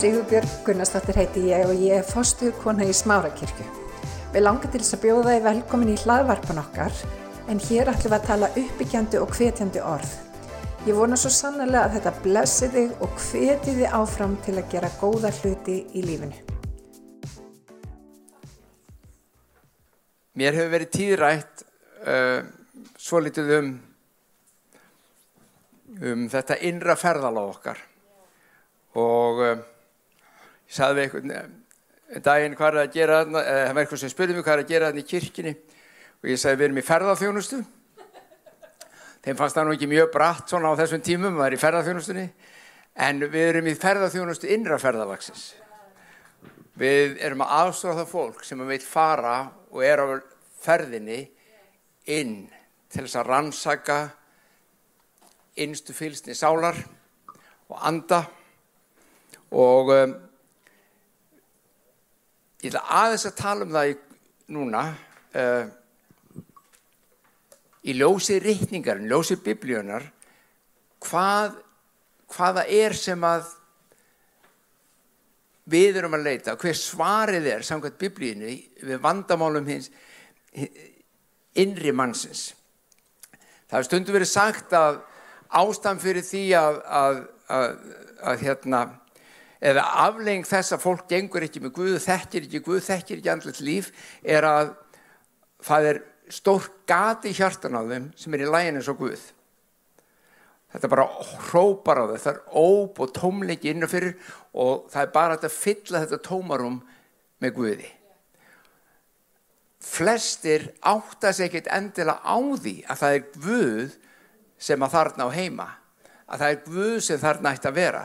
Sigurbjörg Gunnarsdóttir heiti ég og ég er fostuð kona í Smárakirkju. Við langar til þess að bjóða þið velkomin í hlaðvarpan okkar en hér ætlum við að tala uppbyggjandi og hvetjandi orð. Ég vona svo sannlega að þetta blessi þig og hveti þið áfram til að gera góða hluti í lífinu. Mér hefur verið tíðrætt uh, svo litið um, um þetta innra ferðaláð okkar og uh, ég sagði við einhvern daginn hvað er að gera þarna, það var eitthvað sem spurði mig hvað er að gera þarna í kirkini og ég sagði við erum í ferðarþjónustu. Þeim fannst það nú ekki mjög bratt svona á þessum tímum, það er í ferðarþjónustunni, en við erum í ferðarþjónustu innra ferðarlagsins. Við erum að aðstofa það fólk sem veit fara og er á ferðinni inn til þess að rannsaka innstu fylsni sálar og anda og um, ég ætla aðeins að tala um það í, núna uh, í ljósi rittningar, ljósi biblíunar hvað, hvaða er sem að við erum að leita, hver svarið er samkvæmt biblíinu við vandamálum hins innri mannsins. Það hefur stundu verið sagt að ástæðan fyrir því að, að, að, að hérna, eða afleng þess að fólk gengur ekki með Guð, þekkir ekki Guð, þekkir ekki andlet líf, er að það er stór gati hjartan á þeim sem er í lægin eins og Guð. Þetta bara hrópar á þau, það er óp og tómleiki innanfyrir og það er bara að fylla þetta tómarum með Guði. Flestir áttast ekkert endilega á því að það er Guð sem að þarna á heima, að það er Guð sem þarna ætti að vera.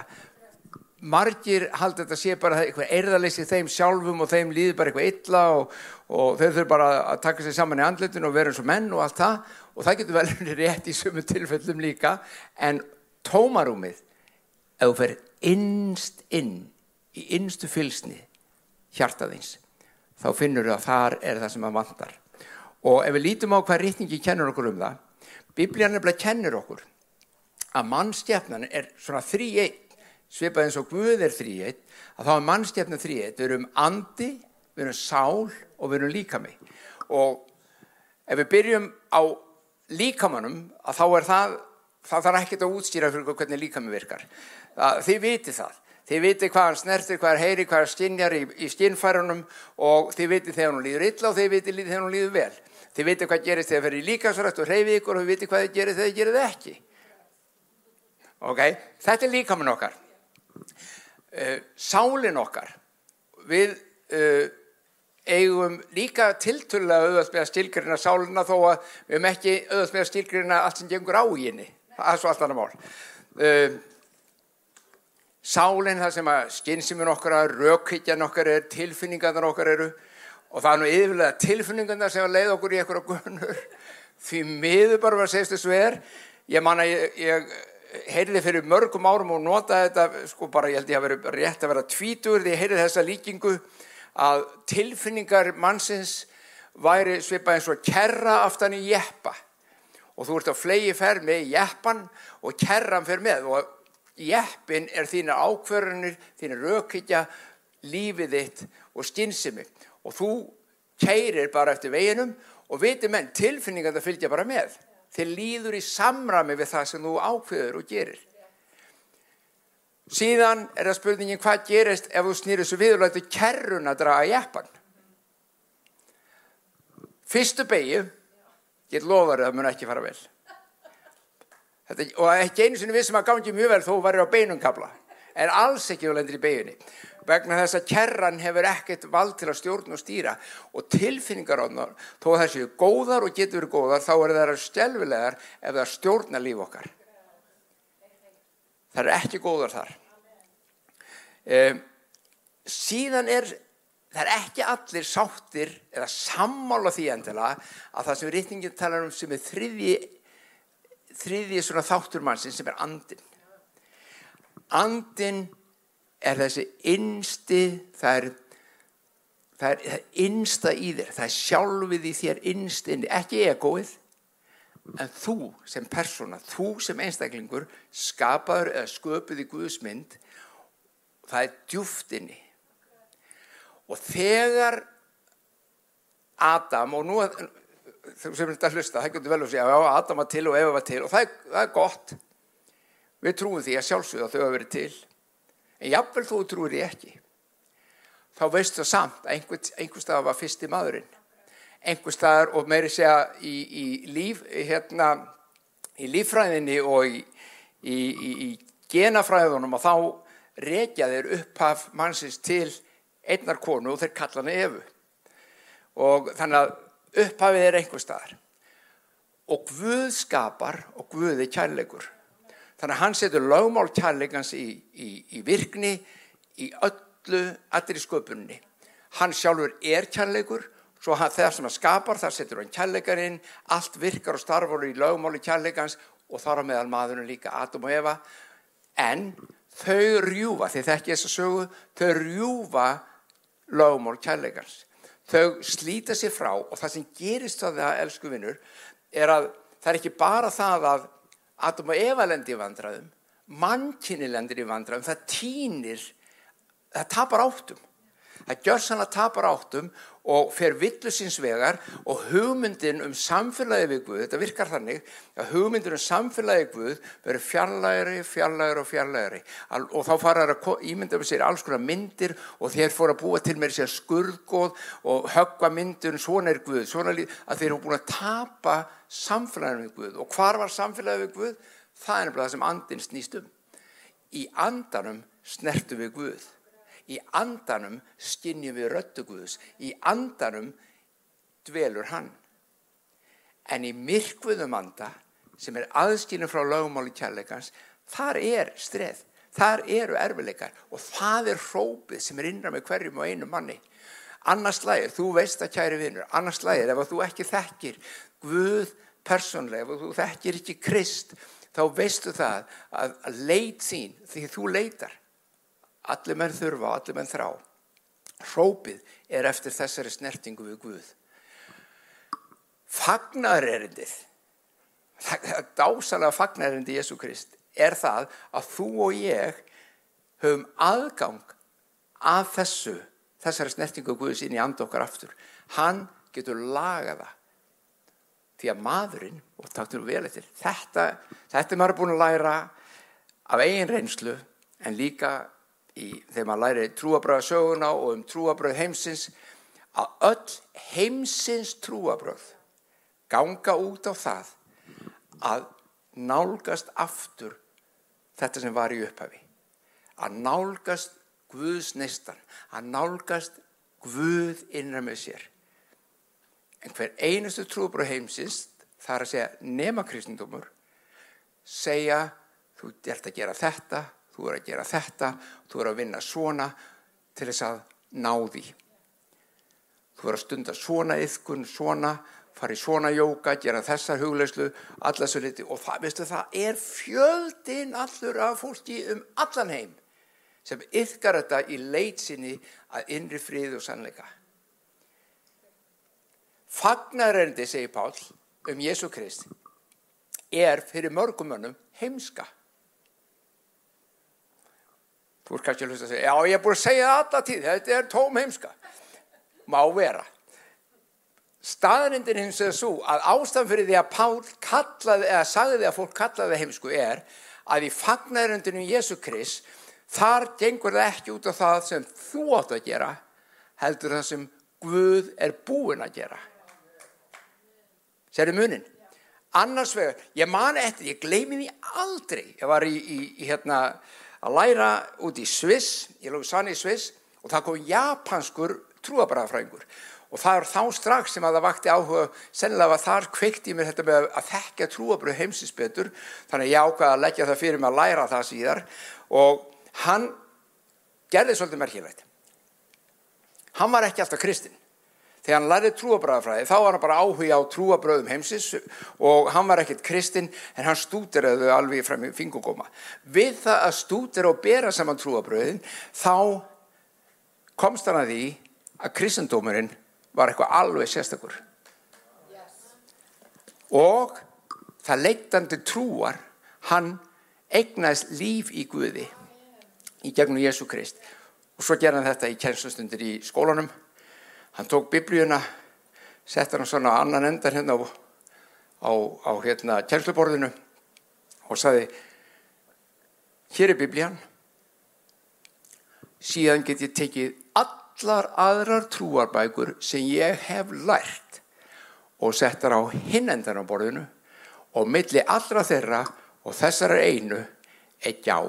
Margir haldi þetta sé bara eitthvað erðalessi þeim sjálfum og þeim líður bara eitthvað illa og, og þau þurfur bara að taka sér saman í andletinu og vera eins og menn og allt það. Og það getur vel rétt í sumu tilfellum líka. En tómarúmið ef þú fer innst inn í innstu fylsni hjartaðins þá finnur þú að þar er það sem að vantar. Og ef við lítum á hvað rítningi kennur okkur um það Biblían nefnilega kennur okkur að mannstjafnan er svona þrý eitt svipað eins og Guð er þrý eitt að þá er mannstjafnan þrý eitt við erum andi, við erum sál og við erum líkami. Og ef við byrjum á líkamannum að þá er það það þarf ekkert að útstýra fyrir hvernig líkami virkar. Það, þið viti það. Þið viti hvað hann snertir, hvað hann heyri, hvað hann skinjar í, í skinnfærunum og þið viti þegar hann líður illa og þið viti þegar hann líður vel. Þið viti hvað gerist þegar það fer í líkansrætt og reyfi ykkur og þið viti hvað þið gerir þegar þið gerir það ekki. Ok, þetta er líkamann okkar sálin okkar við uh, eigum líka tilturlega auðvitað með að stilgrina sálina þó að við hefum ekki auðvitað með að stilgrina allt sem gengur á í henni. Það er svo allt annað mál. Uh, sálinn það sem að skynsuminn okkar rökhyggjan okkar er, tilfinningarnar okkar eru og það er nú yfirlega tilfinningarnar sem að leiða okkur í eitthvað gunnur því miður bara var að segja þessu er ég manna ég, ég heyrði fyrir mörgum árum og notaði þetta sko bara ég held ég að vera rétt að vera tvítur því ég heyrði þessa líkingu að tilfinningar mannsins væri svipað eins og kerra aftan í jeppa. Og þú ert á flegi ferð með jeppan og kerran fer með. Og jeppin er þína ákverðunir, þína rökhyggja, lífið þitt og skynsimi og þú keirir bara eftir veginum og viti menn tilfinningar það fylgja bara með þeir líður í samrami við það sem þú ákveður og gerir. Síðan er það spurningin hvað gerist ef þú snýrið svo við og lættu kerrun að draga jeppan fyrstu beigju get lofarið að það mun ekki fara vel. Þetta, og ekki einu sinni við sem að gangi mjög vel þó varir á beinumkabla en alls ekki þú lendir í beiginni vegna þess að kerran hefur ekkert vald til að stjórn og stýra. Og tilfinningar á það þó að það séu góðar og getur verið góðar þá er það stjálfilegar ef það stjórna líf okkar. Það er ekki góðar þar. Um, síðan er það er ekki allir sáttir eða sammála því endilega að það sem rítningin talar um sem er þriði þriði svona þáttur mannsinn sem er andin andin er þessi innsti það er það er, er innsta í þér það er sjálfið í þér innstinni ekki egoið en þú sem persóna, þú sem einstaklingur skapaður eða sköpuð í Guðs mynd það er djúftinni og þegar Adam og nú sem þetta hlusta, það getur vel að segja já, Adam var til og Eva var til og það er, það er gott við trúum því að sjálfsögða þau hafa verið til. En jáfnvel þú trúir því ekki þá veistu það samt að einhver, einhver stað var fyrsti maðurinn. Einhver staðar og meiri segja í, í líf hérna í líffræðinni og í, í, í genafræðunum og þá rekja þeir upphaf mannsins til einnar konu og þeir kalla hann Efu og þannig að upphafið er einhver staðar. Og Guð skapar og Guð er kærleikur þannig að hann setur lögmál kærleikans í virkni í öllu allir í sköpunni hann sjálfur er kærleikur svo þegar sem hann skapar þar setur hann kærleikarinn allt virkar og starfur í lögmáli kærleikans og þar á meðal maðurinn líka Adam og Eva. En þau rjúfa, því þetta ekki þess að sögu þau rjúfa lögmál kærleikans. Þau slíta sér frá og það sem gerist það það, elsku vinnur, er að það er ekki bara það að Adam og Eva lendir í vandraðum mannkynni lendir í vandraðum það týnir, það tapar áttum. Það gjör sannlega tapar áttum og fer villusins vegar og hugmyndin um samfélagi við Guð, þetta virkar þannig að hugmyndin um samfélagi Guð verður fjarlægri, fjarlægri og fjarlægri og þá fara það að ímynda með sér alls konar myndir og þeir fóra að búa til með sér skurðgóð og höggva myndun svona er Guð, svona að þeir eru búin að tapa samfélaginu við Guð og hvar var samfélagi við Guð? Það er nefnilega það sem andin snýst um. Í andanum snertu við Guð Í andanum skinnjum við röttuguðus, í andanum dvelur hann. En í myrkvuðum anda sem er aðskinnum frá lögumáli kærleikans, þar er streð, þar eru erfileikar og það er hrópið sem er innra með hverjum og einu manni. Annars lægir, þú veist að kæri vinnur, annars lægir ef þú ekki þekkir Guð persónlega, ef þú þekkir ekki Krist, þá veistu það að leit þín því þú leitar allir menn þurfa allir menn þrá. Hrópið er eftir þessari snertingu við Guð. Fagnarerindið dásalega fagnarerindi Jésu Krist er það að þú og ég höfum aðgang að þessu þessari snertingu Guðs inn í andokkar aftur. Hann getur lagaða því að maðurinn og taktum við vel eftir þetta, þetta er maður búin að læra af eigin reynslu en líka í, þegar maður læri trúabröða söguna og um trúabröð heimsins að öll heimsins trúabröð ganga út á það að nálgast aftur þetta sem var í upphafi. Að nálgast Guðs neistan að nálgast Guð innra með sér. En hver einustu trúabröð heimsins þar að segja nema kristendumur segja þú ert að gera þetta þú er að gera þetta, þú er að vinna svona til þess að ná því. Þú er að stunda svona yfkun, svona, fara í svona jóka, gera þessa hugleyslu, alla svo liti og það, veistu, það er fjöldin allur af fólki um allan heim sem yfkar þetta í leitsinni að innri frið og sannleika. Fagnarendi, segir Pál, um Jésu Krist, er fyrir mörgumönnum heimska. Þú ert kannski að hlusta að segja, já ég er búin að segja það alla tíð, þetta er tóm heimska. Má vera. Staðrindin hins er svo að ástæðan fyrir því að Pál kallaði, eða sagði því að fólk kallaði heimsku er að í fagnærundinu Jésu Krist, þar gengur það ekki út á það sem þú átt að gera, heldur það sem Guð er búin að gera. Sér er munin. Annars vegar, ég man eftir, ég gleymi því aldrei, ég var í, í, í hérna, að læra út í Sviss, ég lóði sann í Sviss og það kom japanskur trúabræðafræðingur og það er þá strax sem að það vakti áhuga, sennilega var þar kveikt í mér þetta með að þekka trúabröð heimsins betur, þannig ég ákvaði að leggja það fyrir mig að læra það síðar og hann gerði svolítið merkilegt. Hann var ekki alltaf kristinn. Þegar hann lærið trúabræðafræði þá var hann bara áhuga á trúabröðum heimsins og hann var ekkert kristinn en hann stúderaði alveg frem í fingugóma. Við það að stúdera og bera saman trúabröðin þá komst hann að því að kristendómurinn var eitthvað alveg sérstakur. Og það leittandi trúar hann eignast líf í Guði. í gegnum Jésu Krist og svo gerði hann þetta í kjenslustundir í skólanum hann tók biblíuna sett hann svona annan endar hérna á, á, á hérna kjensluborðinu og saði hér er biblían. Síðan get ég tekið allar aðrar trúarbækur sem ég hef lært og sett þar á hinn endan á borðinu og milli allra þeirra og þessar er einu er gjá.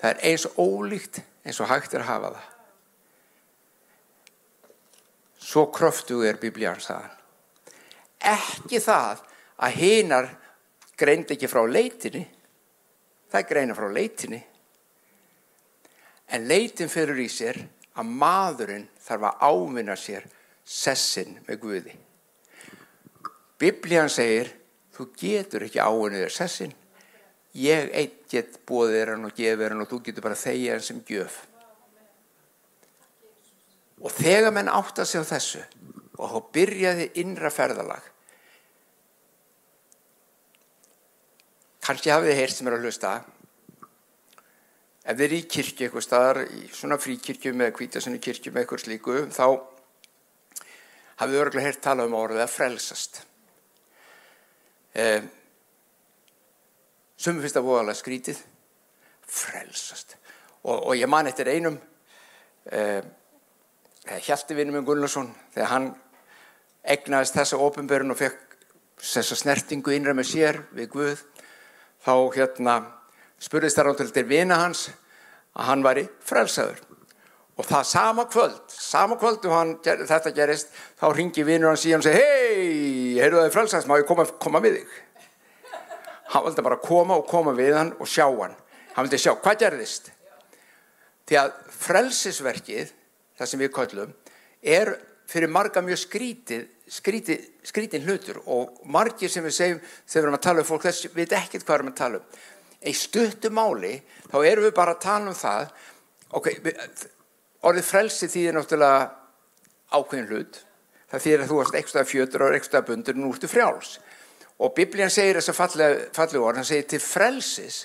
Það er eins ólíkt eins og hægt er að hafa það svo kröftu er biblían saðan ekki það að hinar greind ekki frá leitinni. Það greina frá leitinni. En leitin fyrir í sér að maðurinn þarf að ávinna sér sessin með Guði. Biblían segir þú getur ekki ávinnið þér sessin. Ég eitt get bóðir hann og gefir hann og þú getur bara þegja hann sem gjöf og þegar menn átt að segja þessu og þá byrjaði innra ferðalag kannski hafið þið heyrt sem er að hlusta ef þið er í kirkju eitthvað staðar í svona fríkirkju með kvítasunni kirkju með eitthvað slíku þá hafið örgulega heyrt tala um orðið að frelsast eða Sumum finnst það voðalega skrítið, frelsast. Og, og ég man eftir einum, eh, Hjaltivinnum Gunnarsson, þegar hann egnaðist þessa ofinbörun og fekk þessa snertingu innra með sér við Guð, þá hérna spurðist það rátt til vina hans að hann væri frelsaður. Og það sama kvöld, sama kvöld og hann, þetta gerist, þá ringi vinnur hans í hann og segi, hei, heyrðu það frelsast, má ég koma, koma við þig? hann vildi bara koma og koma við hann og sjá hann hann vildi sjá hvað gerðist því að frelsisverkið það sem við kallum er fyrir marga mjög skrítið skrítið, skrítið hlutur. Og margir sem við segjum þegar við erum að tala um fólk þess við veit ekkert hvað við erum að tala um. Í stuttu máli þá erum við bara að tala um það ok, orðið frelsi því er náttúrulega ákveðin hlut. Það þýðir að þú varst ekstra fjötur og ekstra bundur nú ertu frjáls. Og biblían segir þess að falli orð hann segir til frelsis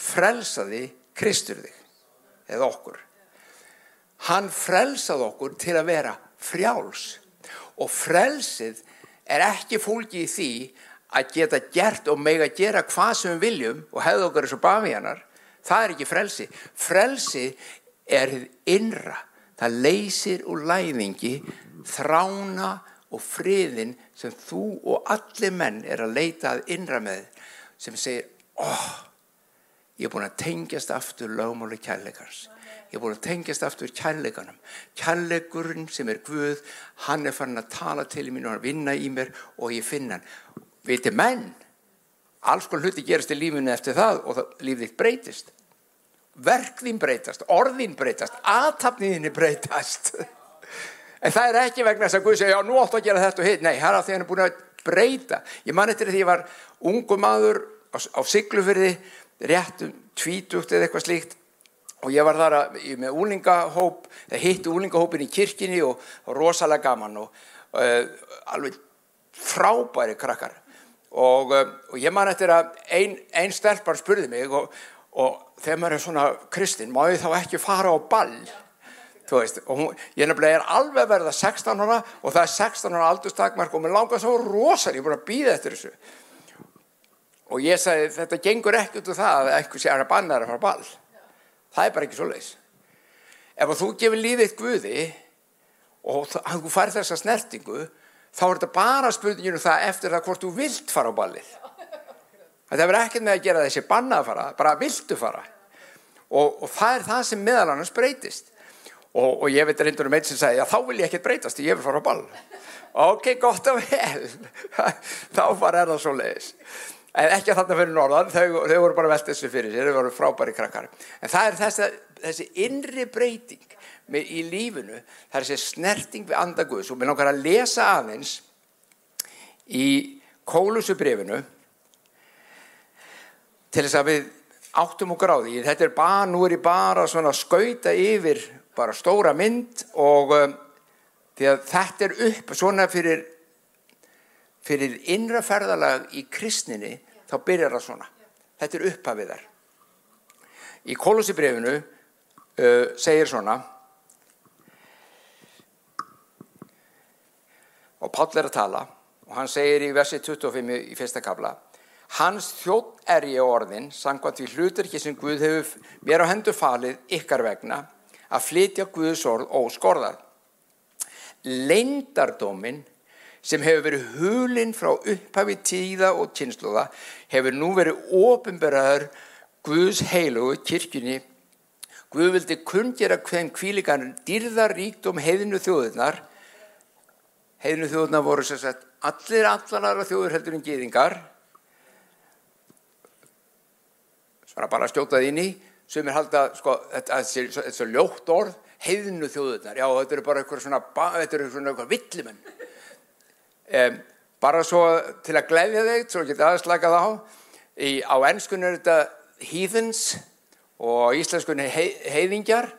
frelsaði Kristur þig eða okkur hann frelsaði okkur til að vera frjáls. Og frelsið er ekki fólki í því að geta gert og meg að gera hvað sem við viljum og hefða okkar eins og bafiðanar það er ekki frelsi. Frelsi er innra. Það leysir úr læðingi þrána og friðin sem þú og allir menn er að leita að innra með sem segir oh, ég er búin að tengjast aftur lögmáli kærleikars ég er búin að tengjast aftur kærleikanum. Kærleikurinn sem er Guð hann er fann að tala til mér og hann vinna í mér og ég finna hann. Viti menn alls konar hluti gerast í lífinu eftir það og lífið breytist. Verk þín breytast, orðin breytast aðtapniðinni breytast. En það er ekki vegna þess að Guð segja, já, nú áttu að gera þetta og hitt. Nei, það er að því hann er búin að breyta. Ég man eftir því að ég var ungu maður á, á Siglufyrði, réttum tvítugt eða eitthvað slíkt og ég var þar að, með úlingahóp, það hitti úlingahópin í kirkini og, og rosalega gaman og uh, alveg frábæri krakkar. Og, uh, og ég man eftir að einn ein stelpar spurði mig og, og þegar maður er svona kristinn, má ég þá ekki fara á ball? Veist, hún, ég nefnilega er alveg verða 16 ára og það er 16 ára aldurstakmark og mér langar svo rosar, ég er búin að býða eftir þessu og ég sagði þetta gengur ekki út úr það að eitthvað sé að banna það að fara ball það er bara ekki svo leis ef þú gefur lífið Guði og þú fær þessa snertingu þá er þetta bara spurninginu um það eftir það hvort þú vilt fara á ballið. Það verður ekkert með að gera þessi banna að fara bara viltu fara. Og, og það er það sem meðal annars breytist. Og, og ég veit reyndur um einn sem sagði að þá vil ég ekkert breytast, ég vil fara á ball. Ok, gott og vel. Þá bara er það svo leiðis en ekki að þarna fyrir norðan þau, þau voru bara velt þessu fyrir sér, þau voru frábæri krakkar. En það er þessi, þessi innri breyting með, í lífinu það er þessi snerting við andaguðs og mér langar að lesa aðeins í kólusubrifinu til þess að við áttum á því. Þetta er bara, nú er ég bara svona að skauta yfir bara stóra mynd og um, því að þetta er upp svona fyrir fyrir innra ferðalag í kristninni þá byrjar það svona. Þetta er upphafið þar. Í Kolosibrefinu uh, segir svona og Páll er að tala og hann segir í versi 25 í fyrsta kabla Hans þjótt er ég orðin sangvað því hlutur ekki sem Guð hefur mér á hendur falið ykkar vegna að flytja Guðs orð og skorðar Leindardómin sem hefur verið hulinn frá upphafi tíða og kynsluða hefur nú verið ofinberaður Guðs heilugu kirkjunni. Guð vildi kungjera hvem kvílikan dýrðar ríkt um heiðinu þjóðunar heiðinu þjóðunar voru sem sagt allir allalara þjóður heldur en gýðingar svona bara skjótað inn í. Sem er haldið að sko, þetta er svo ljótt orð heiðinu þjóðunar, já þetta eru bara eitthvað svona, þetta eru svona eitthvað villimenn um, bara svo til að gleyðja þig, svo getið aðslakað á. Í, á ennskunni er þetta heathens og á íslenskunni hei, heiðingjar.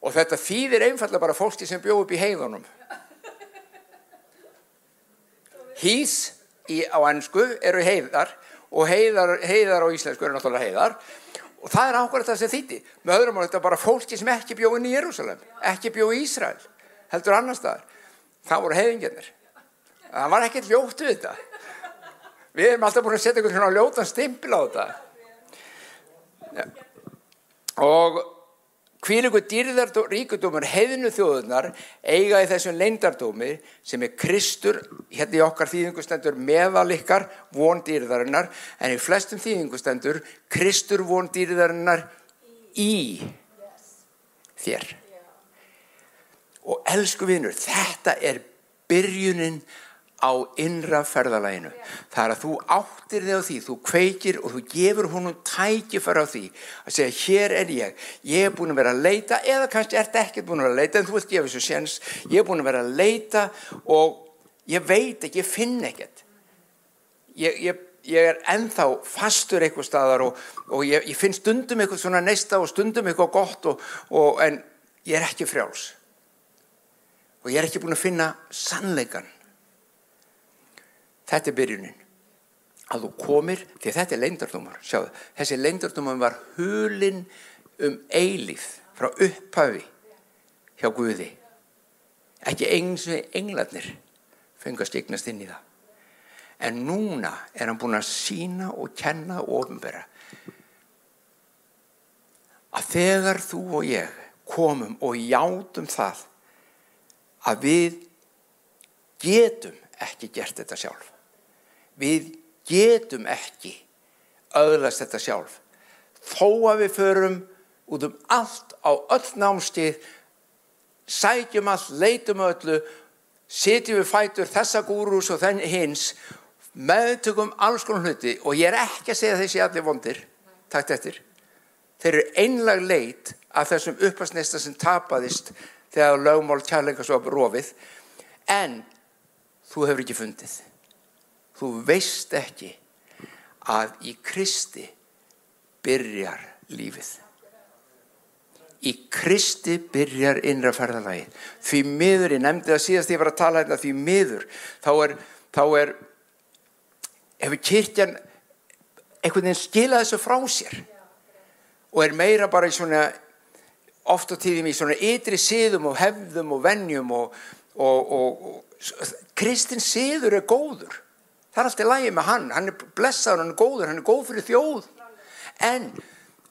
Og þetta þýðir einfallega bara fólki sem bjóð upp í heiðunum. Hís í, á ennsku eru heiðar og heiðar, heiðar á íslensku eru náttúrulega heiðar. Og það er ákvæmlega það sem þýtti með öðrum á þetta bara fólki sem ekki bjóð inn í Jérúsalem ekki bjóð í Ísrael heldur annar staðar það voru heiðingarnir það var ekkert ljótt við þetta. Við erum alltaf búin að setja einhvern svona ljótan stimpil á þetta. Ja. og hvíliku dýrðar ríkudómur heiðinu þjóðunar eiga í þessum leindardómi sem er Kristur hérna í okkar þýðingustendur meðal ykkar von dýrðarinnar en í flestum þýðingustendur Kristur von dýrðarinnar í þér. Og elsku vinnur þetta er byrjunin á innra ferðalæginu. Það er að þú áttir þig á því, þú kveikir og þú gefur húnum tækifar á því að segja hér er ég, ég er búin að vera að leita eða kannski ert ekki búin að vera að leita en þú vilt gefa þessu séns, ég er búin að vera að leita og ég veit ekki, ég finn ekkert. Ég, ég, ég er enþá fastur eitthvað staðar og, og ég, ég finn stundum eitthvað svona neista og stundum eitthvað gott og, og, en ég er ekki frjáls og ég er ekki búin að finna sannleikan Þetta er byrjunin. Að þú komir, því þetta er leindardómar, sjáðu, þessi leindardómar var hulinn um eilíð frá upphafi hjá Guði. Ekki eins og englarnir fengast eignast inn í það. En núna er hann búin að sína og kenna og ofinbera að þegar þú og ég komum og játum það að við getum ekki gert þetta sjálf við getum ekki öðlast þetta sjálf. Þó að við förum út um allt á öll námstið sækjum allt, leitum öllu setjum við fætur þessa gúrús og þenn hins meðtökum alls konar hluti og ég er ekki að segja þessi allir vondir takt eftir. Þeir eru einlag leit af þessum uppastnesta sem tapadist þegar lögmál kærleika svo að rofið. En þú hefur ekki fundið þú veist ekki að í Kristi byrjar lífið. Í Kristi byrjar innra ferðalagi. Því miður, ég nefndi það síðast ég var að tala hérna, því miður, þá er, þá er, hefur kyrkjan einhvern veginn skilað þessu frá sér og er meira bara í svona, oft á tíðum í svona ytri síðum og hefðum og vennjum og, og, og, og kristin síður er góður það er alltaf lægi með hann, hann er blessaður, hann er góður, hann er góð fyrir þjóð. En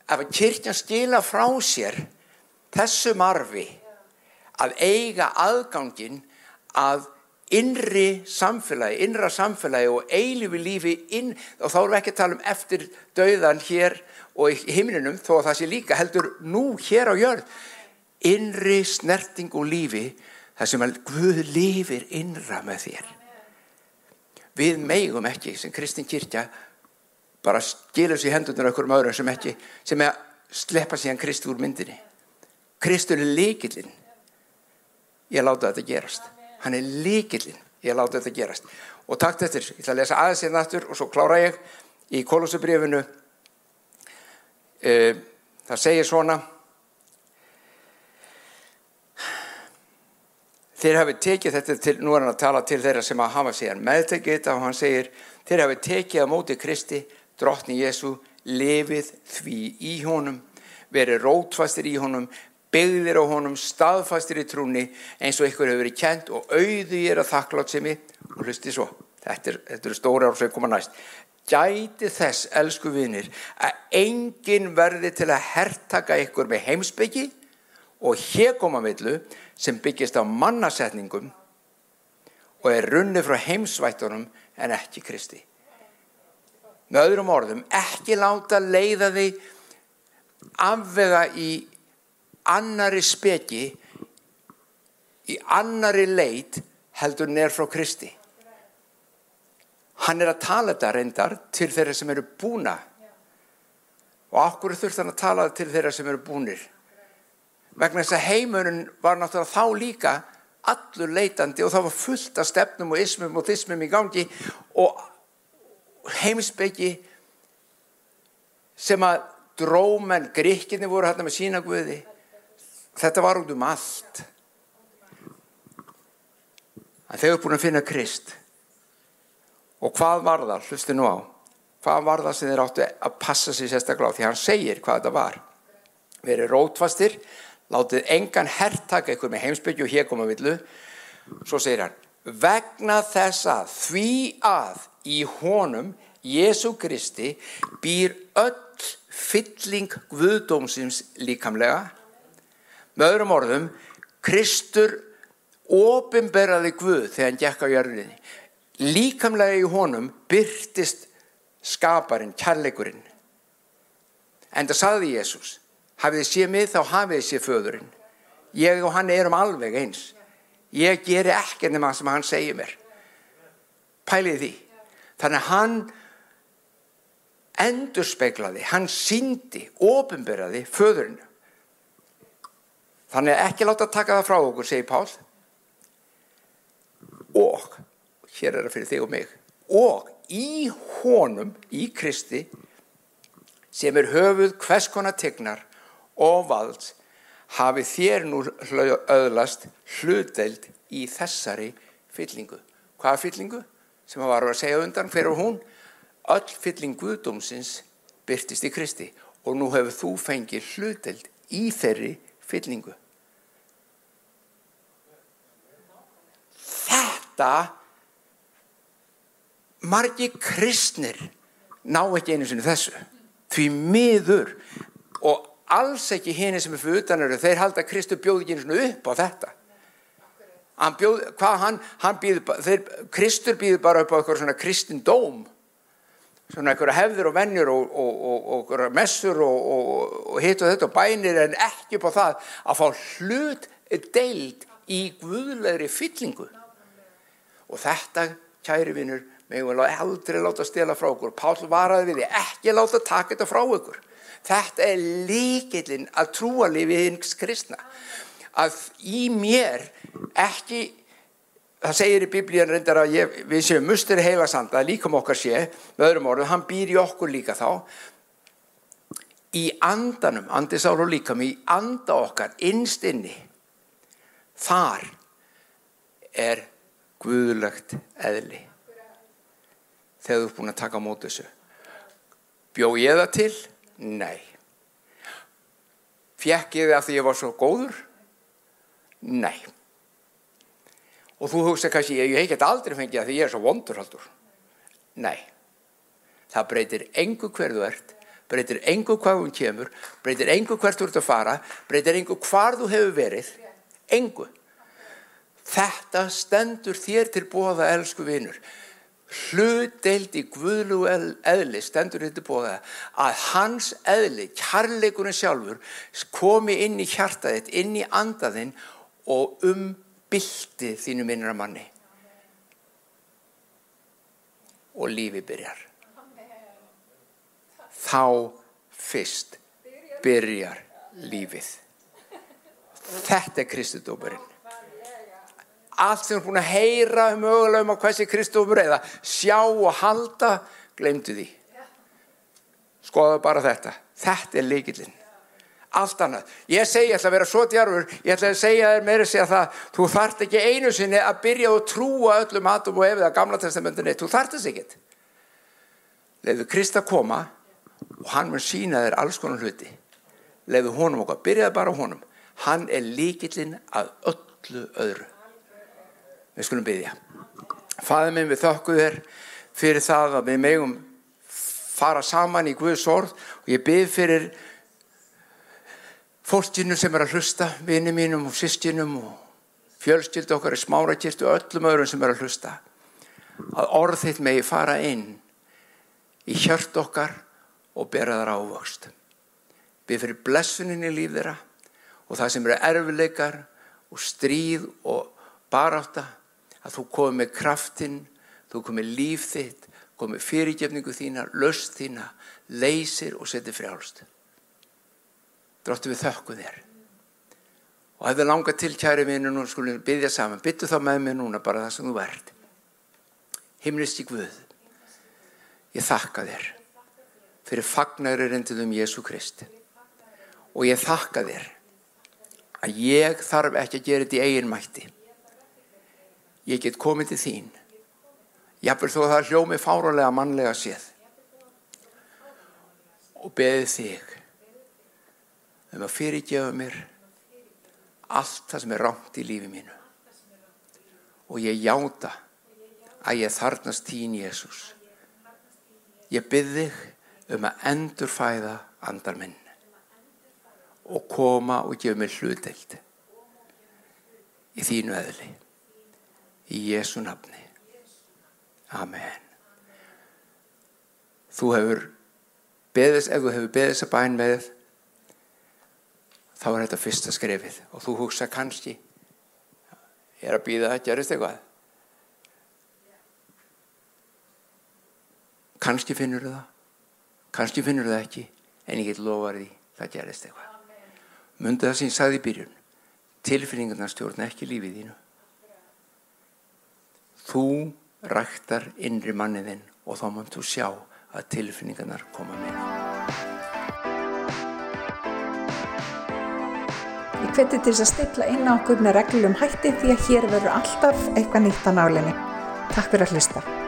ef að kyrkjan stila frá sér þessum arfi að eiga aðgangin að innri samfélagi, innra samfélagi og eilifi lífi inn, og þá erum við ekki að tala um eftir dauðan hér og í himninum, þó að það sé líka heldur nú hér á jörð, innri snerting og lífi, það sem að Guð lifir innra með þér við meigum ekki sem kristin kyrkja bara skilur sér hendunar okkur um öðrum sem ekki sem er að sleppa síðan Kristi úr myndinni. Kristur er líkillinn ég láta þetta gerast. Hann er líkillinn, ég láta þetta gerast. Og takt eftir, ég ætla að lesa aðeins hérna aftur og svo klára ég í kolosubrifinu uh, það segir svona Þeir hafi tekið þetta til, nú er hann að tala til þeirra sem að hafa síðan meðtekið þetta og hann segir, þeir hafi tekið á móti Kristi, drottni Jésu, lefið því í honum, verið rótfastir í honum, byggðir á honum, staðfastir í trúni eins og ykkur hefur verið kent og auðu ég er að þakklátt sem ég og hlusti svo, þetta er, þetta er stóra ár sem koma næst. Gæti þess, elsku vinir, að engin verði til að herrtaka ykkur með heimsbyggi og hekomamillu sem byggist á mannasetningum og er runni frá heimsvættunum en ekki Kristi. Með öðrum orðum, ekki láta leiða þig afvega í annari speki, í annari leit heldur nér frá Kristi. Hann er að tala þetta reyndar til þeirra sem eru búna og okkur þurft hann að tala til þeirra sem eru búnir. Vegna þess að heimurinn var náttúrulega þá líka allur leitandi og það var fullt af stefnum og ismum og þismum í gangi og heimsbyggi sem að drómen, gríkinni voru hérna með sína guði þetta var út um allt. En þau eru búin að finna Krist. Og hvað var það, hlusti nú á. Hvað var það sem þeir áttu að passa sér sérstaklega á? Því hann segir hvað þetta var. Verið rótfastir látið engan herrtaka ykkur með heimsbyggju og hér koma villu svo segir hann vegna þess að því að í honum Jésu Kristi býr öll fylling guðdómsins líkamlega. Með öðrum orðum Kristur ofinberaði guð þegar hann gekk á jörðinni. Líkamlega í honum byrtist skaparinn, kærleikurinn. En það saði Jésús hafið þið séð mig þá hafið þið séð föðurinn. Ég og hann erum alveg eins. Ég ger ekki nema sem hann segir mér. Pælið því. Þannig hann endur speiklaði, hann síndi ofinberaði föðurinn. Þannig ekki láta taka það frá okkur segir Pál. Og hér er það fyrir þig og mig. Og í honum, í Kristi sem er höfuð hvers konar tegnar og valds hafi þér nú öðlast hlutdeild í þessari fyllingu. Hvaða fyllingu? Sem að varu að segja undan hver og hún öll fylling Guðdómsins byrtist í Kristi og nú hefur þú fengið hlutdeild í þeirri fyllingu. Þetta margi kristnir ná ekki einu sinni þessu því miður og alls ekki henni sem er fyrir utan eru. Þeir halda að Kristur bjóði ekki einu sinni upp á þetta. Hann bjóð, hvað hann, hann býð, þeir, Kristur býður bara upp á eitthvað svona kristin dóm. Svona eitthvað hefður og vennjur og, og, og, og messur og hitt og þetta og bænir en ekki upp á það að fá hlut deild í guðlegri fyllingu. Og þetta kæri vinnur við aldrei láta stela frá okkur. Pál varaði við því ekki láta taka þetta frá okkur. Þetta er líkillin að trúa lifið hins kristna. Að í mér ekki það segir í biblíðan reyndar að ég, við séum mustur heila samt að líkum okkar sé með öðrum orðu, hann býr í okkur líka þá. Í andanum, andisál og líkam í anda okkar, innst inni þar er guðlögt eðli þegar þú ert búin að taka á mót þessu. Bjó ég það til? Nei. Fjekk ég það að því ég var svo góður? Nei. Og þú hugsa kannski, ég hef ekki aldrei fengið að því ég er svo vondurhaldur? Nei. Það breytir engu hverðu ert, breytir engu hvað hún kemur, breytir engu hvert þú ert að fara, breytir engu hvar þú hefur verið, engu. Þetta stendur þér til bóða, elsku vinnur hlutdeild í guðlu eðli stendur þetta bóða að hans eðli, kærleikurinn sjálfur komi inn í hjartaðitt inn í andaðinn og umbildi þínu minnra manni. Og lífi byrjar. Þá fyrst byrjar lífið. Þetta er Kristudóparinn allt sem er búin að heyra um mögulega um að hvað sé Kristófur eða sjá og halda, glemdu því. Skoða bara þetta. Þetta er leikillin. Allt annað. Ég segi, ég ætla að vera svo djarfur, ég ætla að segja þér meira segja það, þú þart ekki einu sinni að byrja að trúa öllum atom og efið að gamla testamentinni, þú þart þess ekkit. Leðu Krist að koma og hann mun sína þér alls konar hluti. leiðu honum okkar, byrjaði bara honum hann er líkillinn að öllu öðru við skulum byggja Fæði minn við þökku þér fyrir það að við megum fara saman í Guðs orð. Og ég bygg fyrir fólkinu sem er að hlusta, vini mínum og sýstinum og fjölskyldu okkar í smárakirtu og öllum öðrum sem er að hlusta. Að orð þitt megi fara inn í hjört okkar og bera þar ávöxt. Bygg fyrir blessunin í líf þeirra og það sem eru erfileikar og stríð og baráta að þú komið með kraftinn, þú komið með líf þitt, komið fyrirgefningu þína, löst þína, leysir og setir frjálst. Dróttu við þökku þér. Og ef þið langar til kæri vinnu nú skulum byggja saman, byttu þá með mig núna bara það sem þú ert. Himlisti Guð, ég þakka þér fyrir fagnæri reyndið um Jésu Kristi. Og ég þakka þér að ég þarf ekki að gera þetta í eigin mætti ég get komið til þín. Jáfnveg þó það hljómi fáralega mannlega séð. Og beði þig um að fyrirgefa mér allt það sem er rámt í lífi mínu. Og ég játa að ég þarnast þín Jésús ég byrði þig um að endurfæða andar minn og koma og gefa mér hluteld í þínu eðli í Jésu nafni. Amen. Þú hefur beðis, ef þú hefur beðis að bæn með þá er þetta fyrsta skrefið. Og þú hugsa kannski ég er að býða að gerist eitthvað? Kannski finnur það. Kannski finnur það ekki en ég get lofa því það gerist eitthvað. Myndi það sem ég sagði í byrjun. Tilfinningarna stjórn ekki lífið þínu Þú ræktar innri manniðinn og þá mátt þú sjá að tilfinningarnar koma með. Ég hveti til þess að stilla inn á okkur með reglum hætti því að hér verður alltaf eitthvað nýtt á nálinni. Takk fyrir að hlusta.